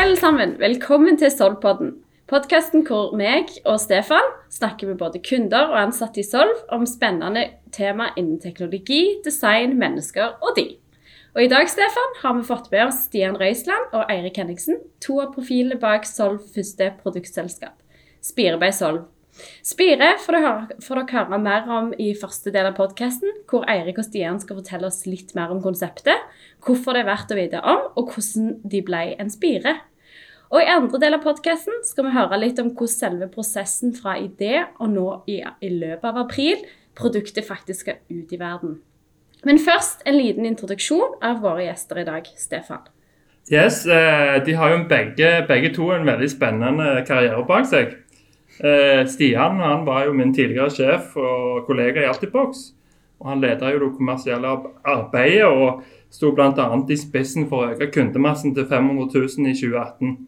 alle sammen. Velkommen til Solvpodden. Podkasten hvor meg og Stefan snakker med både kunder og ansatte i Solv om spennende tema innen teknologi, design, mennesker og de. Og I dag Stefan, har vi fått med oss Stian Røisland og Eirik Henningsen, to av profilene bak Solv første produktselskap, Spire by Solv. Spire får dere høre mer om i første del av podkasten, hvor Eirik og Stian skal fortelle oss litt mer om konseptet, hvorfor det er verdt å vite om, og hvordan de ble en spire. Og I andre del av podkasten skal vi høre litt om hvordan selve prosessen fra idé og nå i, i løpet av april produktet faktisk skal ut i verden. Men først en liten introduksjon av våre gjester i dag. Stefan. Yes, eh, De har jo begge, begge to en veldig spennende karriere bak seg. Eh, Stian han var jo min tidligere sjef og kollega i Altibox. Og han leda det kommersielle arbeidet og sto bl.a. i spissen for å øke kundemassen til 500 000 i 2018.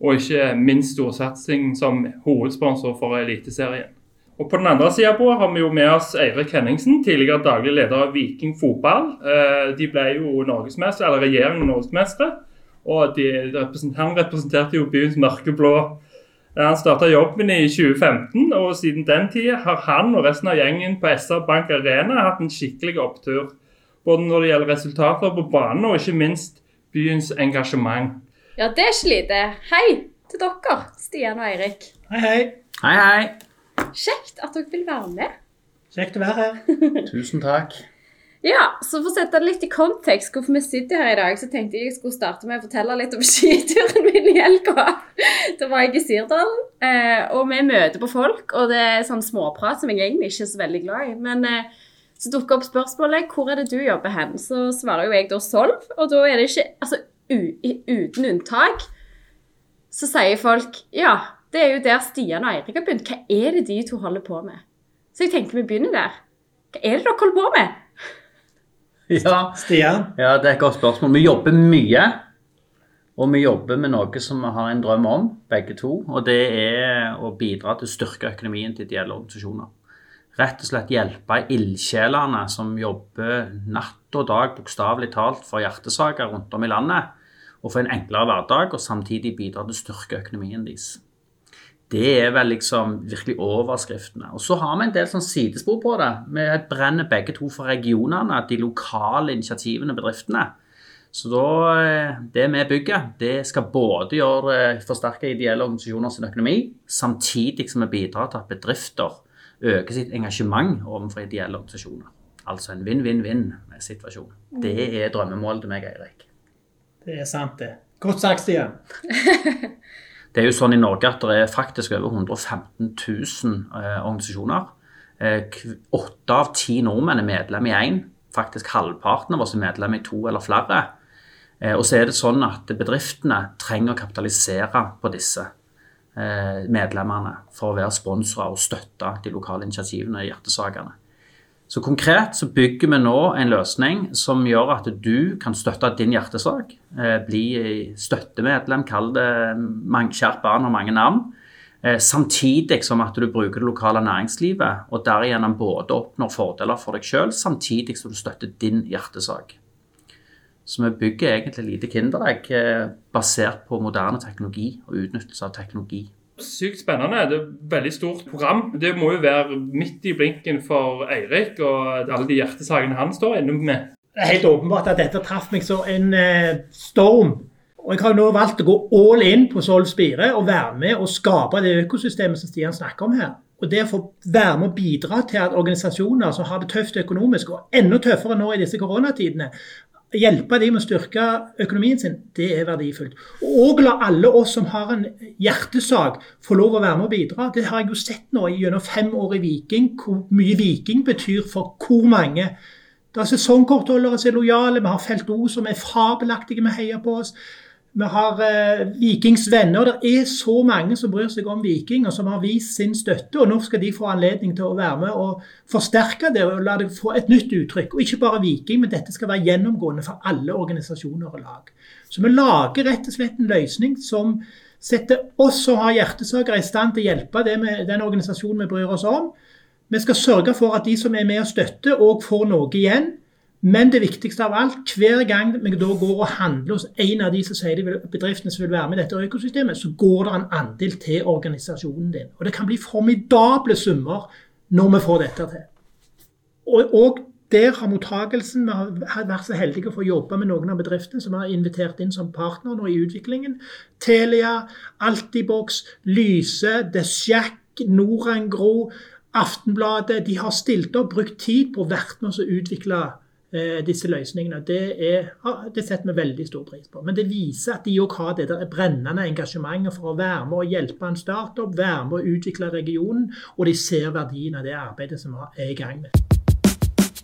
Og ikke minst storsatsing som hovedsponsor for Eliteserien. Og På den andre sida har vi jo med oss Eirik Henningsen, tidligere daglig leder av Viking fotball. Eh, de ble jo norgesmestere, eller regjeringen norgesmestere. Og de, han representerte jo byens mørkeblå han starta jobben i 2015, og siden den tid har han og resten av gjengen på SR Bank Arena hatt en skikkelig opptur. Både når det gjelder resultater på banen, og ikke minst byens engasjement. Ja, det er ikke lite. Hei til dere, Stian og Eirik. Hei, hei. Hei, hei. Kjekt at dere vil være med. Kjekt å være her. Tusen takk. Ja, så For å sette det litt i kontekst hvorfor vi sitter her i dag, så tenkte jeg jeg skulle starte med å fortelle litt om skituren min i helga. Da var jeg i Sirdalen, eh, og vi møter på folk, og det er sånn småprat som jeg egentlig ikke er så veldig glad i. Men eh, så dukker opp spørsmålet hvor er det du jobber hen? Så svarer jo jeg da Solv, og da er det ikke Altså uten unntak så sier folk ja, det er jo der Stian og Eirik har begynt. Hva er det de to holder på med? Så jeg tenker vi begynner der. Hva er det dere holder på med? Ja. Stian? ja, det er et godt spørsmål. Vi jobber mye. Og vi jobber med noe som vi har en drøm om, begge to. Og det er å bidra til å styrke økonomien til ideelle organisasjoner. Rett og slett hjelpe ildsjelene som jobber natt og dag, bokstavelig talt, for hjertesaker rundt om i landet. Og få en enklere hverdag, og samtidig bidra til å styrke økonomien deres. Det er vel liksom virkelig overskriftene. Og så har vi en del sånn sidespor på det. Vi brenner begge to for regionene, de lokale initiativene, bedriftene. Så da, eh, det vi bygger, det skal både gjøre, eh, forsterke ideelle organisasjoner sin økonomi, samtidig som vi bidrar til at bedrifter øker sitt engasjement overfor ideelle organisasjoner. Altså en vinn-vinn-vinn-situasjon. Det er drømmemålet til meg, Eirik. Det er sant, det. Godt sagt, Stian. Det er jo sånn i Norge at det er faktisk over 115 000 eh, organisasjoner. Eh, av ti nordmenn er medlem i én. Faktisk halvparten av oss er medlem i to eller flere. Eh, og så er det sånn at bedriftene trenger å kapitalisere på disse eh, medlemmene for å være sponsorer og støtte de lokale initiativene i hjertesakene. Så konkret så bygger vi nå en løsning som gjør at du kan støtte din hjertesak. Eh, bli støttemedlem, kall det skjerp barn og mange navn. Eh, samtidig som at du bruker det lokale næringslivet, og derigjennom både oppnår fordeler for deg sjøl, samtidig som du støtter din hjertesak. Så vi bygger egentlig lite kinderegg eh, basert på moderne teknologi og utnyttelse av teknologi sykt spennende. Det er et veldig stort program. Det må jo være midt i blinken for Eirik og alle de hjertesakene han står inne med. Det er helt åpenbart at dette traff meg som en eh, storm. Og Jeg har nå valgt å gå all in på Solv Spire og være med og skape det økosystemet som Stian snakker om her. Og det å få være med og bidra til at organisasjoner som har det tøft økonomisk, og enda tøffere nå i disse koronatidene, hjelpe dem med å styrke økonomien sin, det er verdifullt. Og la alle oss som har en hjertesak, få lov å være med og bidra. Det har jeg jo sett nå gjennom fem år i Viking, hvor mye Viking betyr for hvor mange. Det er sesongkortholdere som er lojale, vi har Felt O som er fabelaktige med heier på oss. Vi har eh, Vikings venner. Det er så mange som bryr seg om Viking, og som har vist sin støtte. og Nå skal de få anledning til å være med og forsterke det og la det få et nytt uttrykk. Og ikke bare Viking, men dette skal være gjennomgående for alle organisasjoner og lag. Så vi lager rett og slett en løsning som setter oss som har hjertesaker, i stand til å hjelpe med, den organisasjonen vi bryr oss om. Vi skal sørge for at de som er med og støtter, òg får noe igjen. Men det viktigste av alt, hver gang vi da går og handler hos en av de som sier de vil, bedriftene som vil være med i dette økosystemet, så går det en andel til organisasjonen din. Og det kan bli formidable summer når vi får dette til. Og, og der har mottagelsen Vi har vært så heldige å få jobbe med noen av bedriftene som har invitert inn som partner nå i utviklingen. Telia, Altibox, Lyse, Desjac, Norangro, Aftenbladet. De har stilt opp, brukt tid på å være med å utvikle eh, disse løsningene. Det, er, det, setter vi veldig stor pris på. Men det viser at de òg har det der brennende engasjementet for å være med og hjelpe en startup, være med å utvikle regionen, og de ser verdien av det arbeidet som vi er i gang med.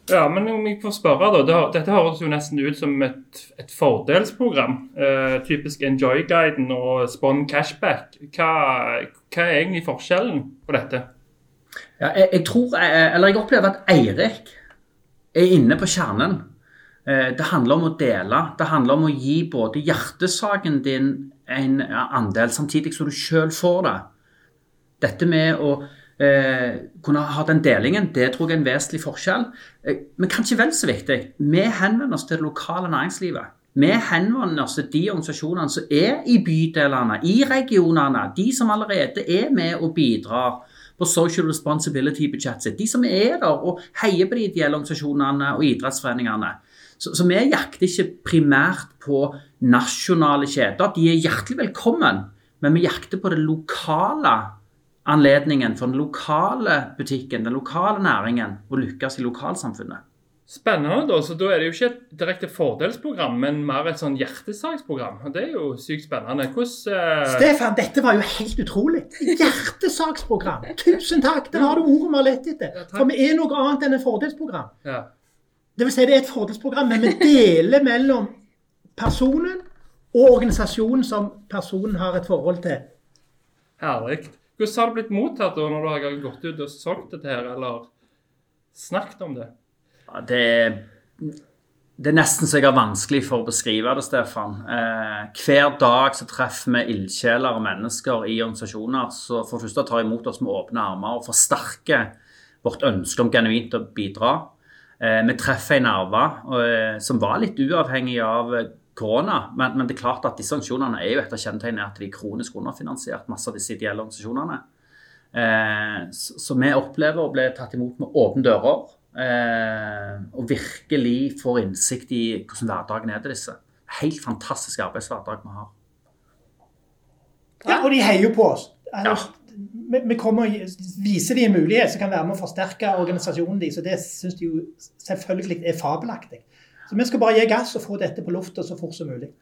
Ja, men om jeg får spørre da, det, Dette høres jo nesten ut som et, et fordelsprogram. Eh, typisk Enjoy-guiden og Spon Cashback. Hva, hva, er egentlig forskjellen på dette? Ja, jeg, jeg, tror, eller jeg opplever at Eirik er inne på kjernen. Eh, det handler om å dele. Det handler om å gi både hjertesaken din en andel, samtidig som du sjøl får det. Dette med å eh, kunne ha den delingen, det tror jeg er en vesentlig forskjell. Eh, men kanskje vel så viktig, vi henvender oss til det lokale næringslivet. Vi henvender oss til de organisasjonene som er i bydelene, i regionene. De som allerede er med og bidrar på social responsibility-budsjettet. De som er der og heier på de ideelle organisasjonene og idrettsforeningene. Så, så, vi jakter ikke primært på nasjonale kjeder. De er hjertelig velkommen, men vi jakter på det lokale anledningen for den lokale butikken, den lokale næringen, å lykkes i lokalsamfunnet. Spennende. da, så Da er det jo ikke et direkte fordelsprogram, men mer et sånn hjertesaksprogram. og Det er jo sykt spennende. Hvordan uh... Stefan, dette var jo helt utrolig. Hjertesaksprogram. Tusen takk. Der har du ordet vi har lett etter. Ja, For vi er noe annet enn et fordelsprogram. Ja. Det vil si det er et fordelsprogram, men vi deler mellom personen og organisasjonen som personen har et forhold til. Herlig. Hvordan har det blitt mottatt da når du har gått ut og solgt dette her, eller snakket om det? Det, det er nesten så jeg har vanskelig for å beskrive det, Stefan. Eh, hver dag så treffer vi ildsjeler og mennesker i organisasjoner som for det første tar imot oss med åpne armer og forsterker vårt ønske om genuint å bidra. Eh, vi treffer en nerve eh, som var litt uavhengig av korona. Men, men, det er klart at disse organisasjonene er jo et av kjennetegnene at de er kronisk underfinansiert, masse av disse ideelle organisasjonene. Eh, så, så, vi opplever å bli tatt imot med åpne dører. Eh, og virkelig får innsikt i hvordan hverdagen er til disse. Helt fantastisk arbeidshverdag vi har. Ja, og de heier på oss. Altså, ja. vi, vi kommer og viser dem en mulighet som kan være med å forsterke organisasjonen deres. Og det syns de jo selvfølgelig er fabelaktig. Så vi skal bare gi gass og få dette på lufta så fort som mulig.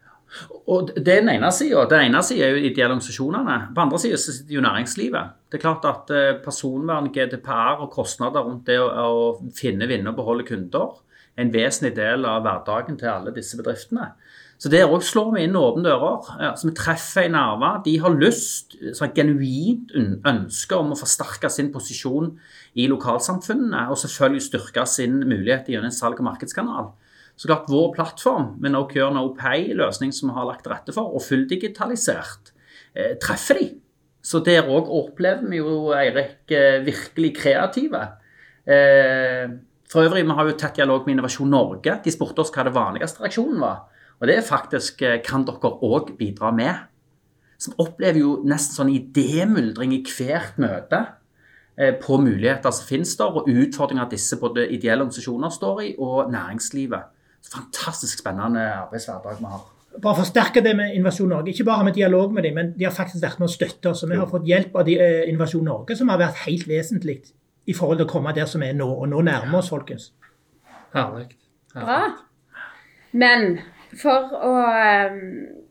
Og Det er den ene sida. Den ene sida er jo ideelle organisasjonene. På andre sida sitter jo næringslivet. Det er klart at eh, personvern, GDPR og kostnader rundt det å, å finne, vinne og beholde kunder er en vesentlig del av hverdagen til alle disse bedriftene. Så der òg slår vi inn åpne dører. Altså, vi treffer en nerve. De har lyst, sånn genuint ønske om å forsterke sin posisjon i lokalsamfunnene, og selvfølgelig styrke sin mulighet gjennom en salg- og markedskanal. Så klart Vår plattform med No Cure No Pay, løsning som vi har lagt til rette for, og fulldigitalisert, eh, treffer de. Så der òg opplever vi jo Eirik eh, virkelig kreative. Eh, for øvrig, vi har jo tett dialog med Innovasjon Norge. De spurte oss hva det vanligste reaksjonen var. Og det er faktisk eh, kan dere òg bidra med. Som opplever jo nesten sånn idémyldring i hvert møte eh, på muligheter som finnes der, og utfordringer disse både ideelle organisasjoner står i, og næringslivet fantastisk spennende arbeidshverdag vi har. Bare forsterke det med Innovasjon Norge. Ikke bare har vi dialog med dem, men de har faktisk vært med å støtte oss. og Vi har fått hjelp av de, eh, Innovasjon Norge, som har vært helt vesentlig i forhold til å komme der som er nå. Og nå nærmer oss, folkens. Herlig. Bra. Men for å um,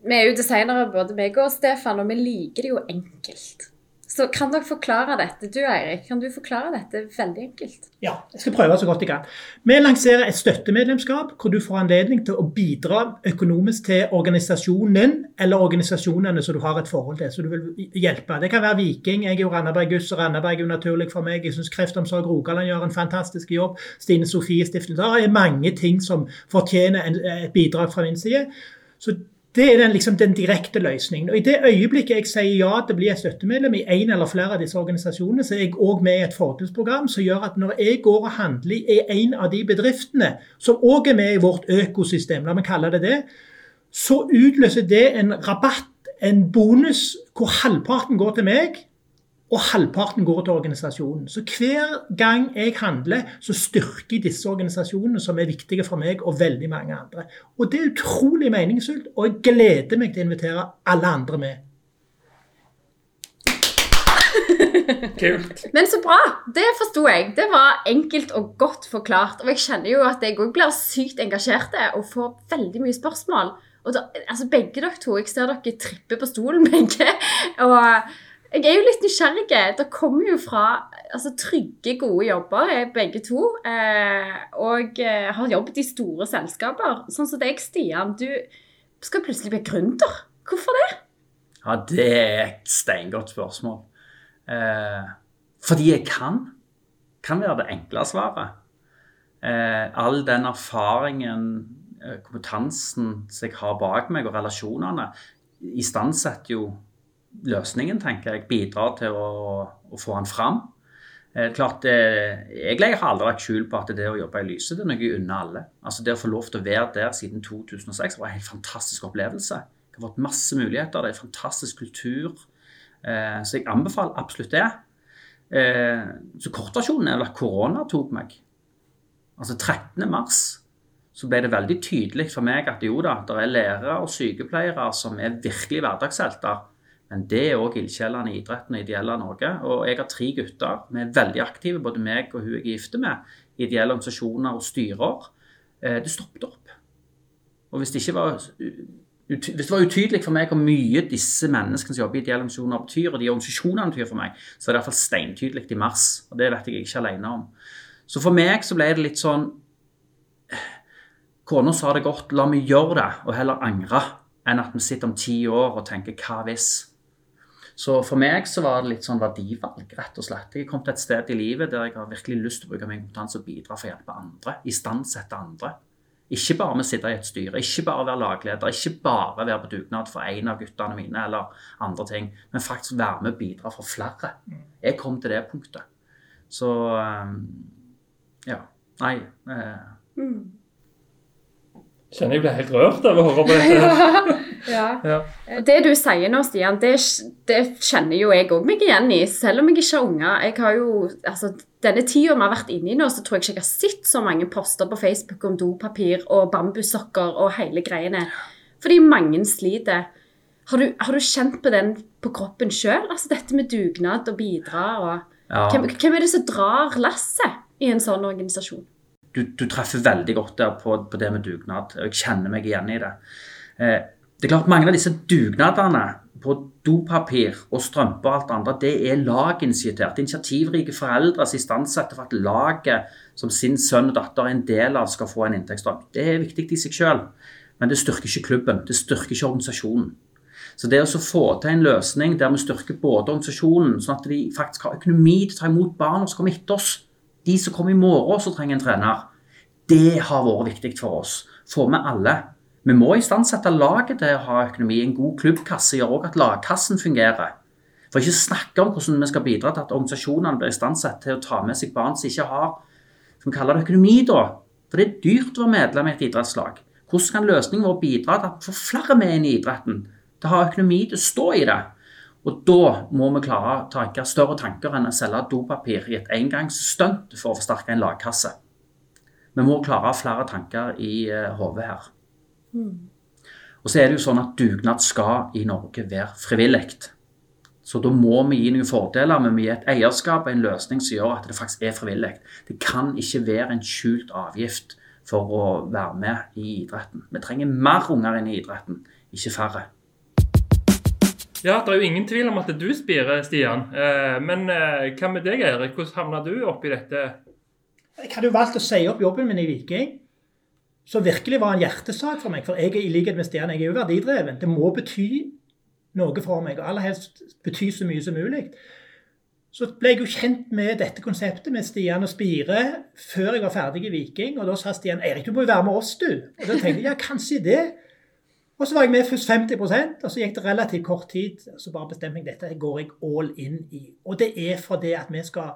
Vi er jo designere, både meg og Stefan, og vi liker det jo enkelt. Så kan dere forklare dette? Du Eirik, kan du forklare dette veldig enkelt? Ja, jeg skal prøve så godt jeg kan. Vi lanserer et støttemedlemskap hvor du får anledning til å bidra økonomisk til organisasjonen eller organisasjonene som du har et forhold til, så du vil hjelpe. Det kan være Viking, jeg er jo Randaberg-guss, og Randaberg er jo naturlig for meg. Jeg syns Kreftomsorg Rogaland gjør en fantastisk jobb. Stine Sofie Stiftelsen. Det er mange ting som fortjener et bidrag fra min side. Så Det er den, liksom, den direkte løsningen. Og I det øyeblikket jeg sier ja til å bli støttemedlem i en eller flere av disse organisasjonene, så er jeg òg med i et fordelsprogram som gjør at når jeg går og handler i en av de bedriftene som òg er med i vårt økosystem, la meg kalle det det, så utløser det en rabatt, en bonus, hvor halvparten går til meg, og halvparten går til organisasjonen. Så hver gang jeg handler, så styrker jeg disse organisasjonene som er viktige for meg og veldig mange andre. Og det er utrolig meningsfullt, og jeg gleder meg til å invitere alle andre med. Kult. Men så bra! Det forsto jeg. Det var enkelt og godt forklart. Og jeg kjenner jo at jeg òg blir sykt engasjert og får veldig mye spørsmål. Og da, altså Begge dere to, jeg ser dere tripper på stolen, begge. Og jeg er jo litt nysgjerrig. Dere kommer jo fra altså, trygge, gode jobber, eh, begge to. Eh, og eh, har jobbet i store selskaper. Sånn som deg, Stian. Du skal plutselig bli gründer. Hvorfor det? Ja, det er et steingodt spørsmål. Eh, fordi jeg kan. Kan være det enkle svaret. Eh, all den erfaringen, eh, kompetansen som jeg har bak meg, og relasjonene, istandsetter jo løsningen, tenker jeg. Bidrar til å, å få den fram. Eh, klart, eh, Jeg har aldri lagt skjul på at det å jobbe i lyset det er noe unner alle. Altså Det å få lov til å være der siden 2006 var en helt fantastisk opplevelse. Jeg har fått masse muligheter. Det er en fantastisk kultur. Eh, så jeg anbefaler absolutt det. Eh, så kortversjonen er at korona tok meg. Altså 13. mars så ble det veldig tydelig for meg at jo da, det er lærere og sykepleiere som er virkelig hverdagshelter. Men det er òg ildsjelene i idretten og ideelle Norge. Og jeg har tre gutter. Vi er veldig aktive, både meg og hun jeg er gift med, ideelle organisasjoner og styrer. Eh, det stoppet opp. Og hvis det ikke var hvis det var utydelig for meg hvor mye disse menneskene som jobber i ideelle organisasjoner betyr, og de organisasjonene betyr for meg, så er det iallfall steintydelig i mars. Og det vet jeg ikke alene om. Så for meg så ble det litt sånn Kona sa det godt, la meg gjøre det, og heller angre, enn at vi sitter om ti år og tenker hva hvis? Så for meg så var det litt sånn verdivalg, rett og slett. Jeg kom til et sted i livet der jeg har virkelig lyst til å bruke min kompetanse og bidra for å hjelpe andre. Istandsette andre. Ikke bare med å sitte i et styre, ikke bare være lagleder, ikke bare være på dugnad for en av guttene mine eller andre ting, men faktisk være med og bidra for flere. Jeg kom til det punktet. Så ja. Nei. Eh, Kjenner jeg blir helt rørt av å høre på dette. Ja. Ja. Det du sier nå, Stian, det, det kjenner jo jeg òg meg igjen i. Selv om jeg ikke har unger. Jeg har jo, altså, denne tida vi har vært inne i nå, så tror jeg ikke jeg har sett så mange poster på Facebook om dopapir og bambussokker og hele greiene. Fordi mange sliter. Har du, har du kjent på den på kroppen sjøl? Altså dette med dugnad og bidra og ja. hvem, hvem er det som drar lasset i en sånn organisasjon? du, du, treffer veldig godt der på, på, det med dugnad. og Jeg kjenner meg igjen i det. Eh, det er klart Mange av disse dugnadene på dopapir og strømper og alt andre, det er laginitiert. Initiativrike foreldre som for at laget som sin sønn og datter er en del av, skal få en inntektsstrøm. Det er viktig i seg selv, men det styrker ikke klubben. Det styrker ikke organisasjonen. Så det å få til en løsning der vi styrker både organisasjonen, sånn at de faktisk har økonomi til å ta imot barna som kommer etter oss, de som kommer i morgen som trenger en trener, det har vært viktig for oss. Få med alle. Vi må istandsette laget til å ha økonomi. En god klubbkasse gjør òg at lagkassen fungerer. For ikke snakke om hvordan vi skal bidra til at organisasjonene blir istandsatt til å ta med seg barn som ikke har som vi kaller det økonomi, da. For det er dyrt å være medlem i et idrettslag. Hvordan kan løsningen vår bidra til at få flere med inn i idretten? Til å ha økonomi til å stå i det. Og da må vi klare å tenke større tanker enn å selge dopapir i et engangsstunt for å forsterke en lagkasse. Vi må klare flere tanker i uh, hodet her. Mm. Og så er det jo sånn at dugnad skal i Norge være frivillig. Så da må vi gi noen fordeler, men vi gir et eierskap og en løsning som gjør at det faktisk er frivillig. Det kan ikke være en skjult avgift for å være med i idretten. Vi trenger mer unger inn i idretten, ikke færre. Ja, Det er jo ingen tvil om at du spirer, Stian. Eh, men eh, hva med deg, Eirik? Hvordan havna du oppi dette? Jeg hadde jo valgt å si opp jobben min i Viking. Som virkelig var en hjertesak for meg. For jeg er i likhet med Stian, jeg er jo verdidreven. Det må bety noe for meg. Og aller helst bety så mye som mulig. Så ble jeg jo kjent med dette konseptet med Stian og Spire før jeg var ferdig i Viking. Og da sa Stian Erik, du må jo være med oss, du. Og da tenkte jeg ja, kanskje det. Og så var jeg med først 50 og så gikk det relativt kort tid. Så bare bestemte jeg dette går jeg all in i. Og det er fordi at vi skal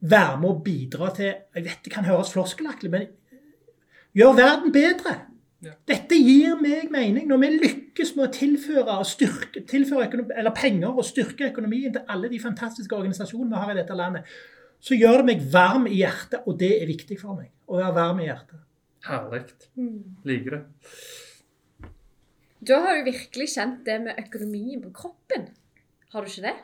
være med og bidra til Jeg vet det kan høres floskelaktig, men gjør verden bedre. Ja. Dette gir meg mening. Når vi lykkes med å tilføre, og styrke, tilføre økonomi, eller penger og styrke økonomien til alle de fantastiske organisasjonene vi har i dette landet, så gjør det meg varm i hjertet, og det er viktig for meg. Å være varm i hjertet. Herlig. Liker det. Da har du virkelig kjent det med økonomien på kroppen. Har du ikke det?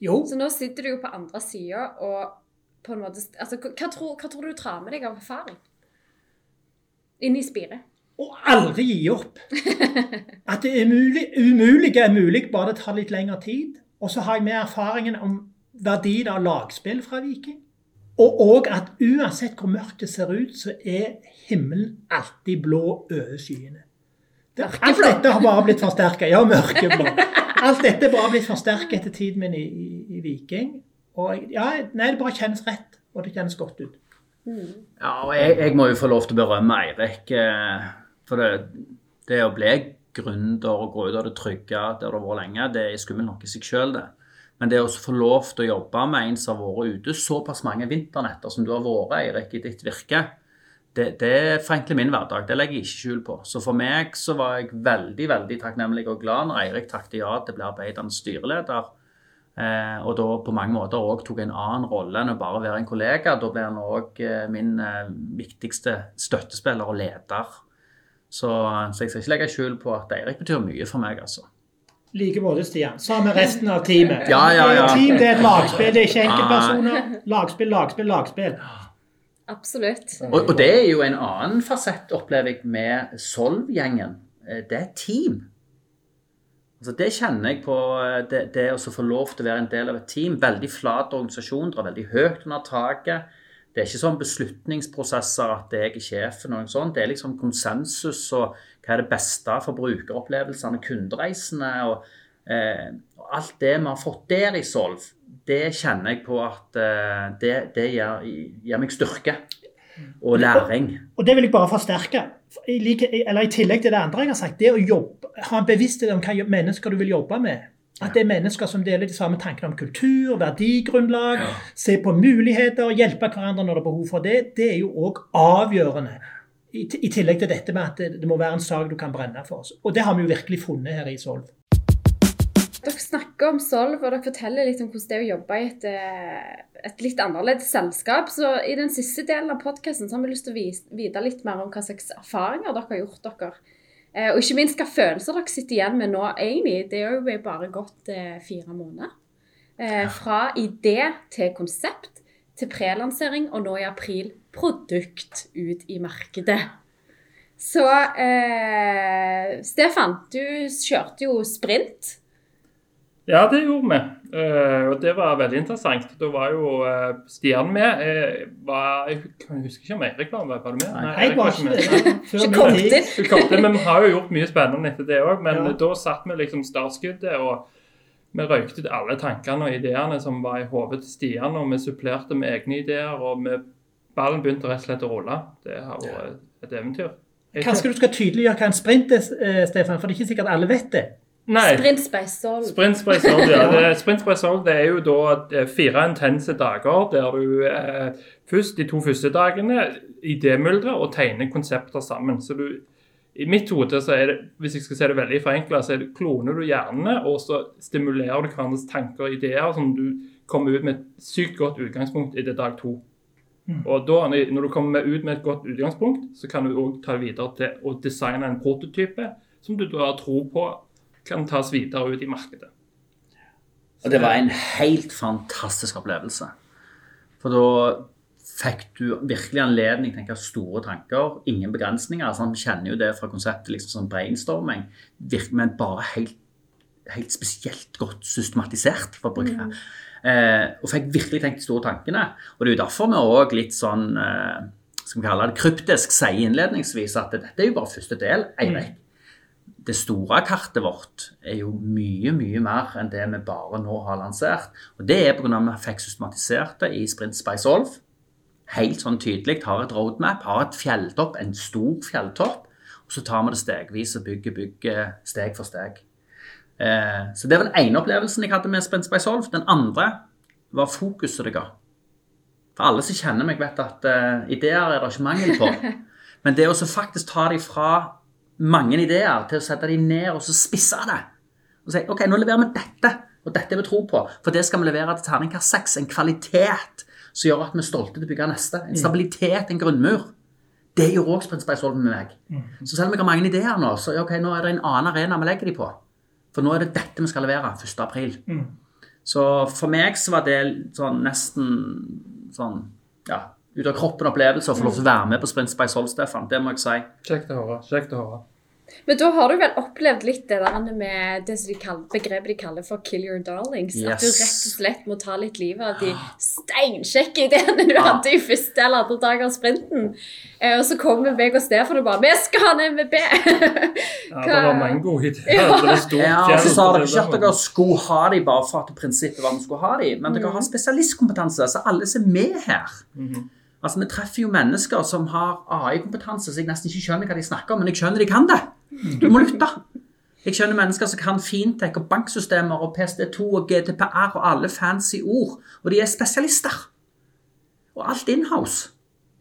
Jo, Så nå sitter du jo på andre sida og på en måte altså, hva, tror, hva tror du du tar med deg av erfaring? Inn i spiret. og aldri gi opp. At det er mulig, umulige er mulig, bare det tar litt lengre tid. Og så har jeg med erfaringen om verdien av lagspill fra Viking. Og òg at uansett hvor mørkt det ser ut, så er himmelen alltid blå over skyene. Det, alt dette har bare blitt forsterka. Ja, mørkeblå. Alt dette er bare blitt forsterket etter tiden min i, i, i Viking. Og ja, nei, det bare kjennes rett, og det kjennes godt ut. Ja, og jeg, jeg må jo få lov til å berømme Eirik. eh, For det, det å bli gründer og gå ut av det trygge der du har vært lenge, det er skummelt nok i seg sjøl, det. Men det å få lov til å jobbe med en som har vært ute såpass mange vinternetter som du har vært, Eirik, i ditt virke, det, det forenkler min hverdag. Det legger jeg ikke skjul på. Så for meg så var jeg veldig veldig takknemlig og glad når Eirik takket ja til å bli arbeidende styreleder. Eh, og da på mange måter òg tok en annen rolle enn å bare være en kollega. Da ble han òg eh, min eh, viktigste støttespiller og leder. Så, så jeg skal ikke legge skjul på at Eirik betyr mye for meg, altså. like måte, Stian. Sammen med resten av teamet. Ja, ja, ja. Det er et team, det er et lagspill, det er ikke enkeltpersoner. Lagspill, lagspill, lagspill. Absolutt. Og, og det er jo en annen fasett, opplever jeg, med Solv-gjengen. Eh, Det er team. Altså det kjenner jeg på, eh, det, det å få lov til å være en del av et team. Veldig flat organisasjon, drar veldig høyt under taket. Det er ikke sånn beslutningsprosesser at jeg er sjefen. og noe sånt. Det er liksom konsensus og hva er det beste for brukeropplevelsene, kundereisene. og eh, alt det vi har fått der i Solv, det kjenner jeg på at eh, det, det gir, gir meg styrke og læring. Og det vil jeg bare forsterke. I, like, eller I tillegg til det andre jeg har sagt, det å jobbe, ha en bevissthet om hva mennesker du vil jobbe med. At det er mennesker som deler de samme tankene om kultur, verdigrunnlag, se på muligheter, hjelpe hverandre når det er behov for det. Det er jo òg avgjørende. I, I tillegg til dette med at det, det må være en sak du kan brenne for. oss. Og det har vi jo virkelig funnet her i Solv. Dere snakker om Solv, og dere forteller litt om hvordan det er å jobbe i et, eh, et litt annerledes selskap. Så i den siste delen av podkasten har vi lyst til å vite litt mer om hva slags erfaringer dere har gjort dere. Eh, og ikke minst hva følelser dere sitter igjen med nå, egentlig. Det er jo bare gått eh, fire måneder. Fra idé til konsept til prelansering, og nå i april produkt ut i markedet. Så eh, Stefan, du kjørte jo sprint. Ja, det gjorde vi. Uh, og det var veldig interessant. Da var jo uh, Stian med. Jeg, var, jeg jeg, husker ikke om Eirik var med. Var du med? Nei, Jeg var ikke med. Ikke kom til, men vi har jo gjort mye spennende etter det òg. Men Ja. da satt vi liksom startskuddet, og vi røykte ut alle tankene og ideene som var i hodet til Stian. Og vi supplerte med egne ideer, og vi, ballen begynte rett og slett å rulle. Det har vært et eventyr. Kanskje du skal tydeliggjøre hva en sprint er, eh, Stefan, for det er ikke sikkert alle vet det. Nei. Sprint Space Solv. Sprint Spray Soul, ja. Det, Sprint Spray Soul det er jo da eh, fire intense dager der du eh, først de to første dagene idémyldrer og tegner konsepter sammen. Så du, I mitt hode, så er det, hvis jeg skal si det veldig forenkla, så er det, kloner du hjernene, og så stimulerer du hverandres tanker og ideer, som du kommer ut med et sykt godt utgangspunkt i det dag to. Og da, Når du kommer ut med et godt utgangspunkt, så kan du òg ta det videre til å designe en prototype som du da har tro på kan tas videre ut i markedet. Og det var en helt fantastisk opplevelse. For da fikk du virkelig anledning til å tenke store tanker, ingen begrensninger. Altså, vi kjenner jo det fra konseptet liksom som brainstorming, men bare helt, helt spesielt godt systematisert. for å bruke det. Eh, og fikk virkelig tenkt de store tankene. Og det er jo derfor vi òg litt sånn eh, skal vi kalle det kryptisk sier innledningsvis at dette er jo bare første del. Eirik det store kartet vårt er jo mye, mye mer enn det vi bare nå har lansert. Og det er pga. at vi fikk systematisert det i Sprint Spice Solve. Helt sånn tydelig. Har et roadmap, har et fjelltopp, en stor fjelltopp. Og så tar vi det stegvis og bygger, bygger steg for steg. Eh, så det var den ene opplevelsen jeg hadde med Sprint by Solve. Den andre var fokuset det ga. For alle som kjenner meg, vet at eh, ideer er det ikke mangel på. Men det å faktisk ta dem fra mange ideer til å sette dem ned og så spisse det. Og si ok, nå leverer vi dette, og dette er vi tro på. For det skal vi levere til terningkast seks. En kvalitet som gjør at vi er stolte til å bygge neste. En stabilitet, en grunnmur. Det gjør òg Sprint med meg. Så selv om jeg har mange ideer nå, så ok, nå er det en annen arena vi legger dem på. For nå er det dette vi skal levere 1. april. Så for meg så var det sånn nesten sånn ja, ut av kroppen-opplevelse å få lov til å være med på Sprint Spice Solve, Stefan. Det må jeg si. Kjekt å høre. Kjekt å høre. Men da har du vel opplevd litt det der med det som de kaller, begrepet de kaller for 'kill your darlings'? At du rett og slett må ta litt livet av de steinkjekke ideene du Ja. hadde i første eller andre dag av sprinten. Eh, og så kommer meg og Stefan og bare 'Vi skal ha en MVP!' Ja, det var mange gode ideer. Ja. Og så sa dere ikke at dere skulle ha dem bare for at prinsippet var at vi skulle ha dem, men dere har spesialistkompetanse, så alle som er med her Altså, Vi treffer jo mennesker som har AI-kompetanse, så jeg nesten ikke skjønner hva de snakker om, men jeg skjønner de kan det. Du må lytte. Jeg skjønner mennesker som kan fintech og banksystemer og PSD2 og GDPR og alle fancy ord, og de er spesialister. Og alt inhouse.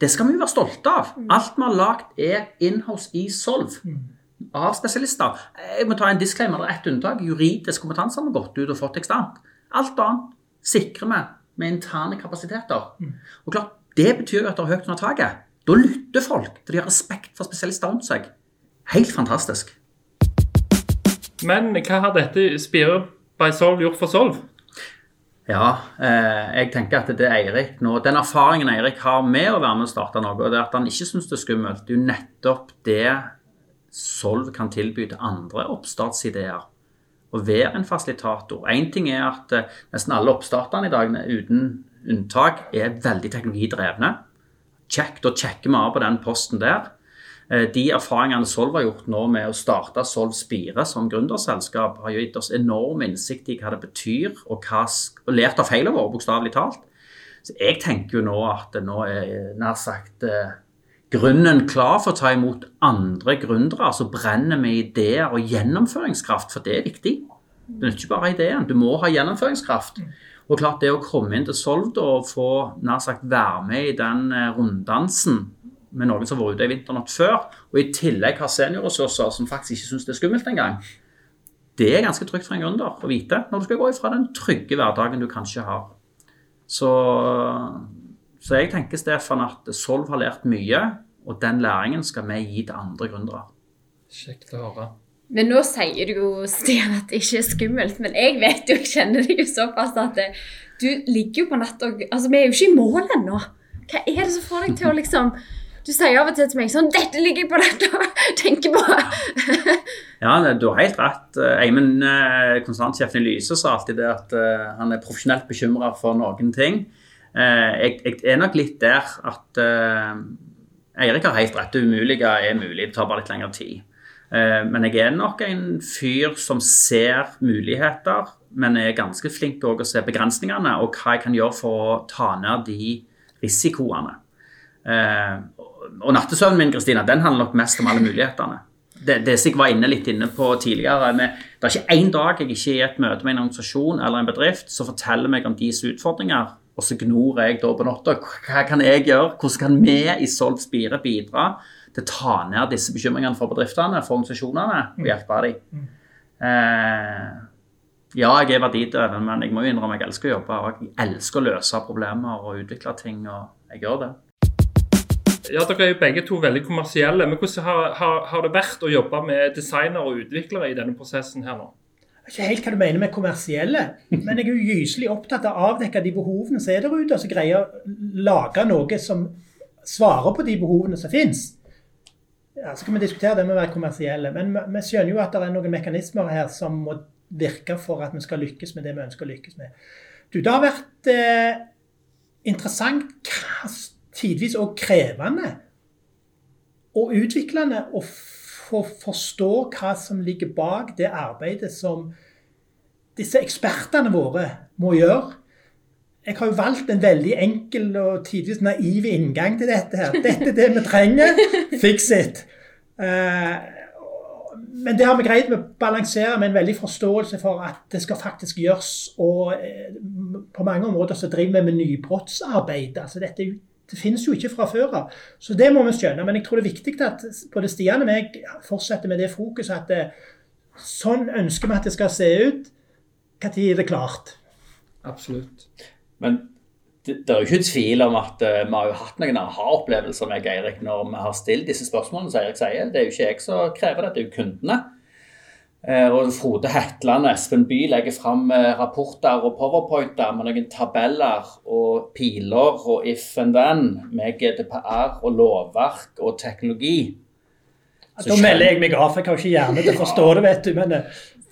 Det skal vi jo være stolte av. Alt vi har lagd, er inhouse i Solv. Av spesialister. Jeg må ta en disclaimer. Det er ett unntak. Juridisk kompetanse har vi gått ut og fått eksternt. Alt annet sikrer vi med interne kapasiteter. Og klart, Det betyr jo at det er høyt under taket. Da lytter folk, da de har respekt for spesialister rundt seg. Helt fantastisk. Men hva har dette Spire by Solve gjort for Solve? Ja, eh, jeg tenker at det er Eirik nå Den erfaringen Eirik har med å være med å starte noe, og det er at han ikke syns det er skummelt, det er jo nettopp det Solv kan tilby til andre oppstartsideer. Å være en fasilitator. Én ting er at eh, nesten alle oppstarterne i dag, uten unntak, er veldig teknologidrevne. Check, da sjekker vi av på den posten der. Eh, De erfaringene Solv har gjort nå med å starte Solv Spire som gründerselskap, har gitt oss enorm innsikt i hva det betyr, og, hva, og lært av feilene våre, bokstavelig talt. Så jeg tenker jo nå at det nå er nær sagt eh, grunnen klar for å ta imot andre gründere som brenner med ideer og gjennomføringskraft, for det er viktig. Det er ikke bare ideen, du må ha gjennomføringskraft. Og klart det å komme inn til Solv og få nær sagt være med i den eh, runddansen med noen som har vært ute i vinternatt før, og i tillegg har seniorressurser som faktisk ikke syns det er skummelt engang. Det er ganske trygt for en gründer å vite når du skal gå ifra den trygge hverdagen du kanskje har. Så, så jeg tenker, Stefan, at Solv har lært mye, og den læringen skal vi gi til andre gründere. Kjekt å høre. Men nå sier du jo, Stian, at det ikke er skummelt. Men jeg vet jo, jeg kjenner deg jo såpass at det, du ligger jo på natta og Altså, vi er jo ikke i mål ennå. Hva er det som får deg til å liksom Du sier av og til til meg sånn 'Dette ligger jeg på natta og tenker på'. Ja, du har helt rett. Eimen, Eivind, eh, konsernsjefen i Lyse, sa alltid det at eh, han er profesjonelt bekymra for noen ting. Eh, Jeg, jeg er nok litt der at eh, Eirik har helt rett. Det umulige er mulig. Det tar bare litt lengre tid. Eh, Men jeg er nok en fyr som ser muligheter, men er ganske flink til å se begrensningene og hva jeg kan gjøre for å ta ned de risikoene. Eh, og nattesøvnen min Kristina, den handler nok mest om alle mulighetene. Det, det jeg var inne litt inne på tidligere, med, det er ikke én dag jeg ikke er i et møte med en organisasjon eller en bedrift som forteller meg om deres utfordringer, og så gnor jeg da på natta. Hva kan jeg gjøre? Hvordan kan vi i Solv Spire bidra til å ta ned disse bekymringene for bedriftene, for organisasjonene, og hjelpe dem? Eh, ja, jeg er verdidreven, men jeg må jo innrømme jeg elsker å jobbe. og Jeg elsker å løse problemer og utvikle ting, og jeg gjør det. Ja, Dere er jo begge to veldig kommersielle. Men hvordan har, har, har det vært å jobbe med designere og utviklere i denne prosessen her nå? Jeg vet ikke helt hva du mener med kommersielle, men jeg er jo gyselig opptatt av å avdekke de behovene som er der ute, og så greier å lage noe som svarer på de behovene som finnes. Ja, så kan vi diskutere det med å være kommersielle, men vi- skjønner jo at det er noen mekanismer her som må virke for at vi skal lykkes med det vi ønsker å lykkes med. Du, det har vært eh, interessant, tidvis òg krevende og utviklende å få forstå hva som ligger bak det arbeidet som disse ekspertene våre må gjøre. Jeg har jo valgt en veldig enkel og tidvis naiv inngang til dette. her. Dette er det vi trenger. Fix it. Eh, men det har vi greid å balansere med en veldig forståelse for at det skal faktisk gjøres. Og eh, på mange områder så driver vi med nybrottsarbeid. Altså dette det finnes jo ikke fra før av. Så det må vi skjønne. Men jeg tror det er viktig at både Stian og meg fortsetter med det fokuset at det, sånn ønsker vi at det skal se ut. Når er det klart? Absolutt. Men det, det, er jo ikke tvil om at uh, vi har jo hatt noen aha-opplevelser med Eirik når vi har stilt disse spørsmålene. som Eirik sier. Det er jo ikke jeg som krever det, det er jo kundene. Uh, og Frode Hetland og Espen By legger fram uh, rapporter og powerpointer med noen tabeller og piler og if and then med GDPR og lovverk og teknologi. Da melder jeg meg av, for jeg har ikke hjerne til å forstå det, vet du. men...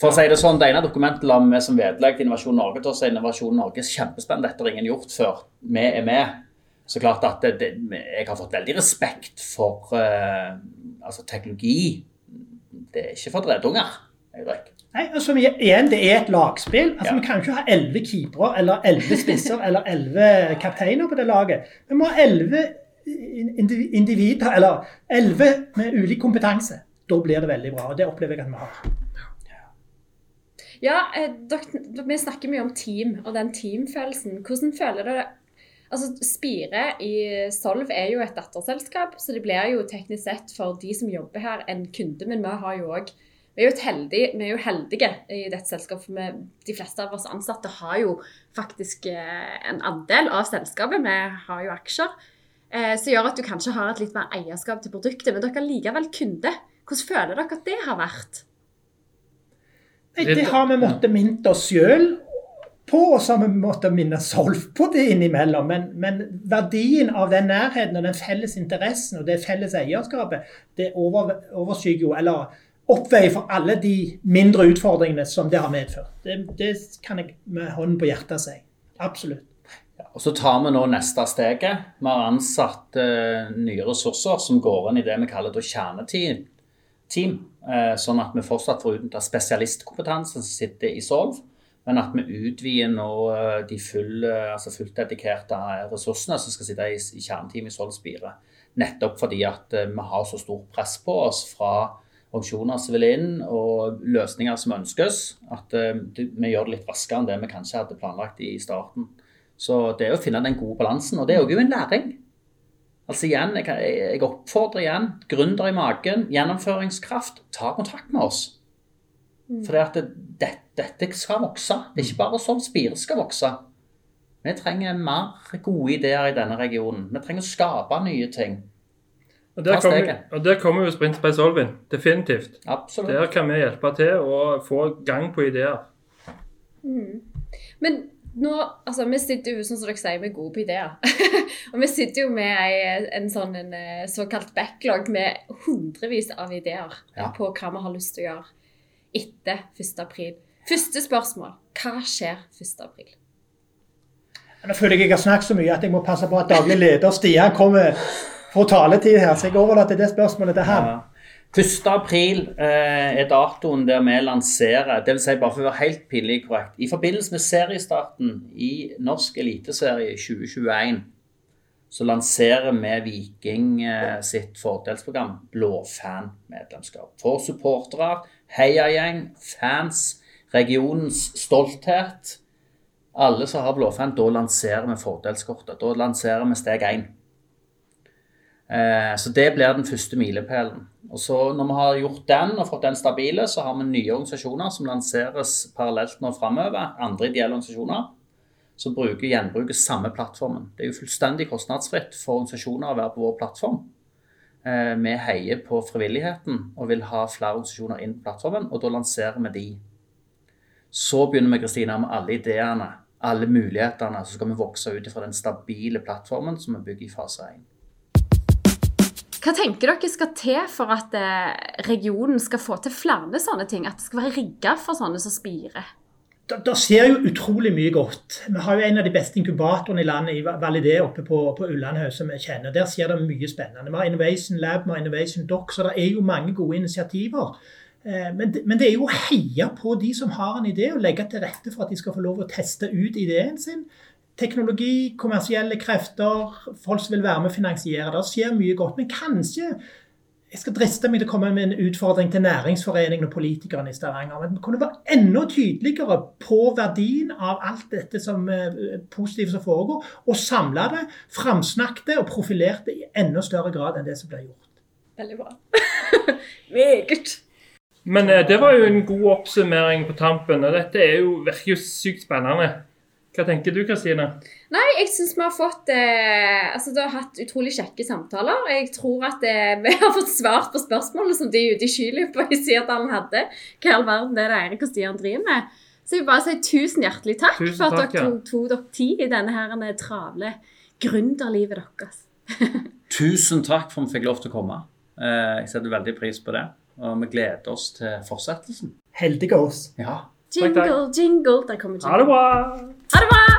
For å si Det sånn, det ene dokumentet la vi som vedlegg til Innovasjon Norge til oss er Innovasjon Norge er kjempespennende, dette har ingen gjort før. Vi er med. Så klart at det, det, Jeg har fått veldig respekt for uh, altså teknologi. Det er ikke for dreddunger. Nei, altså igjen, Det er et lagspill. Altså, ja. Vi kan ikke ha elleve keepere eller elleve spisser eller elleve kapteiner på det laget. Vi må ha elleve individer, eller elleve med ulik kompetanse. Da blir det veldig bra. og Det opplever jeg at vi har. Ja, eh, dere, vi snakker mye om team og den teamfølelsen. Hvordan føler dere Altså, Spire i Solv er jo et datterselskap, så det blir jo teknisk sett for de som jobber her, en kunde. Men vi har jo òg vi vi er jo heldige i dette selskapet. for De fleste av oss ansatte har jo faktisk eh, en andel av selskapet. Vi har jo aksjer. Eh, som gjør at du kanskje har et litt mer eierskap til produktet. Men dere er likevel kunde. Hvordan føler dere at det har vært? Det har vi måttet minne oss sjøl på, og så har vi måttet minne Solf på det innimellom. Men, men, verdien av den nærheten og den felles interessen og det felles eierskapet, det over, overskygger jo, eller oppveier for alle de mindre utfordringene som det har medført. Det, det kan jeg med hånden på hjertet si. Absolutt. Ja, og Så tar vi nå neste steget. Vi har ansatt uh, nye ressurser som går inn i det vi kaller kjerneteam team, eh, sånn at vi fortsatt får utnytta spesialistkompetansen som sitter i Solv. Men at vi utvider nå eh, de full, altså fullt dedikerte ressursene som skal sitte i, i kjerneteamet i Solv Spire. Nettopp fordi at eh, vi har så stort press på oss fra organisasjoner som vil inn, og løsninger som ønskes, at vi gjør det litt raskere enn det vi kanskje hadde planlagt i starten. Så det er å finne den gode balansen. Og det er jo en læring. Altså igjen, jeg, jeg oppfordrer igjen gründer i magen, gjennomføringskraft, ta kontakt med oss. Mm. For det, det, dette skal vokse. Det er ikke bare sånn Spire skal vokse. Vi trenger mer gode ideer i denne regionen. Vi trenger å skape nye ting. Og Der kommer, og der kommer jo Sprint by Solvin. Definitivt. Absolutt. Der kan vi hjelpe til å få gang på ideer. Mm. Men nå, altså Vi sitter jo som dere sier, vi er gode på ideer. og vi sitter jo med en, en sånn en, eh, såkalt backlog med hundrevis av ideer ja. på hva vi har lyst til å gjøre etter 1.4. Første spørsmål hva skjer 1.4? Nå føler jeg jeg har snakket så mye at jeg må passe på at daglig leder Stian kommer for taletid her, så jeg overlater det spørsmålet til ham. Ja. 1. april eh, er datoen der vi lanserer, dvs. Si bare for å være helt pinlig korrekt I forbindelse med seriestarten i norsk eliteserie 2021 så lanserer vi Viking eh, sitt fordelsprogram Blåfan-medlemskap. For supportere, heiagjeng, fans, regionens stolthet. Alle som har Blåfan, da lanserer vi fordelskortet. Da lanserer vi steg én. Eh, så det blir den første milepælen. Og så Når vi har gjort den og fått den stabile, så har vi nye organisasjoner som lanseres parallelt nå framover. Andre ideelle organisasjoner som bruker gjenbruker samme plattformen. Det er jo fullstendig kostnadsfritt for organisasjoner å være på vår plattform. Eh, vi heier på frivilligheten og vil ha flere organisasjoner inn på plattformen, og da lanserer vi de. Så begynner vi Kristina, med alle ideene, alle mulighetene. Så skal vi vokse ut fra den stabile plattformen som vi bygger i fase 1. Hva tenker dere skal til for at eh, regionen skal få til flere sånne ting? At det skal være rigga for sånne som spirer? Det, skjer jo utrolig mye godt. Vi har jo en av de beste inkubatorene i landet, i Validé oppe på, på Ullandhaug, som vi kjenner. Der skjer det mye spennende. Vi har Innovation Lab, vi har Innovation Doc, så det er jo mange gode initiativer. Eh, men det, men det, er jo å heie på de som har en idé, og legge til rette for at de skal få lov å teste ut ideen sin teknologi, kommersielle krefter, folk som vil være med å finansiere. Det skjer mye godt. Men kanskje jeg skal driste meg til å komme med en utfordring til næringsforeningen og politikerne i Stavanger. Men vi kunne være enda tydeligere på verdien av alt dette som eh, positivt som foregår, og samle det, framsnakke det og profilere det i enda større grad enn det som blir gjort. Veldig bra. Meget. Men eh, det var jo en god oppsummering på tampen, og dette er jo, virker jo sykt spennende. Hva tenker du, Kristine? Nei, jeg syns vi har fått eh, Altså, du har hatt utrolig kjekke samtaler. Jeg tror at eh, vi har fått svart på spørsmålet som de ute i skyløypa i Sirdalen hadde. Hva i all verden det er det Eirik og Stian driver med. Så jeg vil bare si tusen hjertelig takk Tusen for at takk, dere ja. tok, dere tid i denne her eh, travle gründerlivet deres. Tusen takk for at vi fikk lov til å komme. Eh, Jeg setter veldig pris på det. Og vi gleder oss til fortsettelsen. Heldige oss. Ja. Takk, takk. Jingle, jingle. Der kommer jingle. Ha det bra! ¡Arma!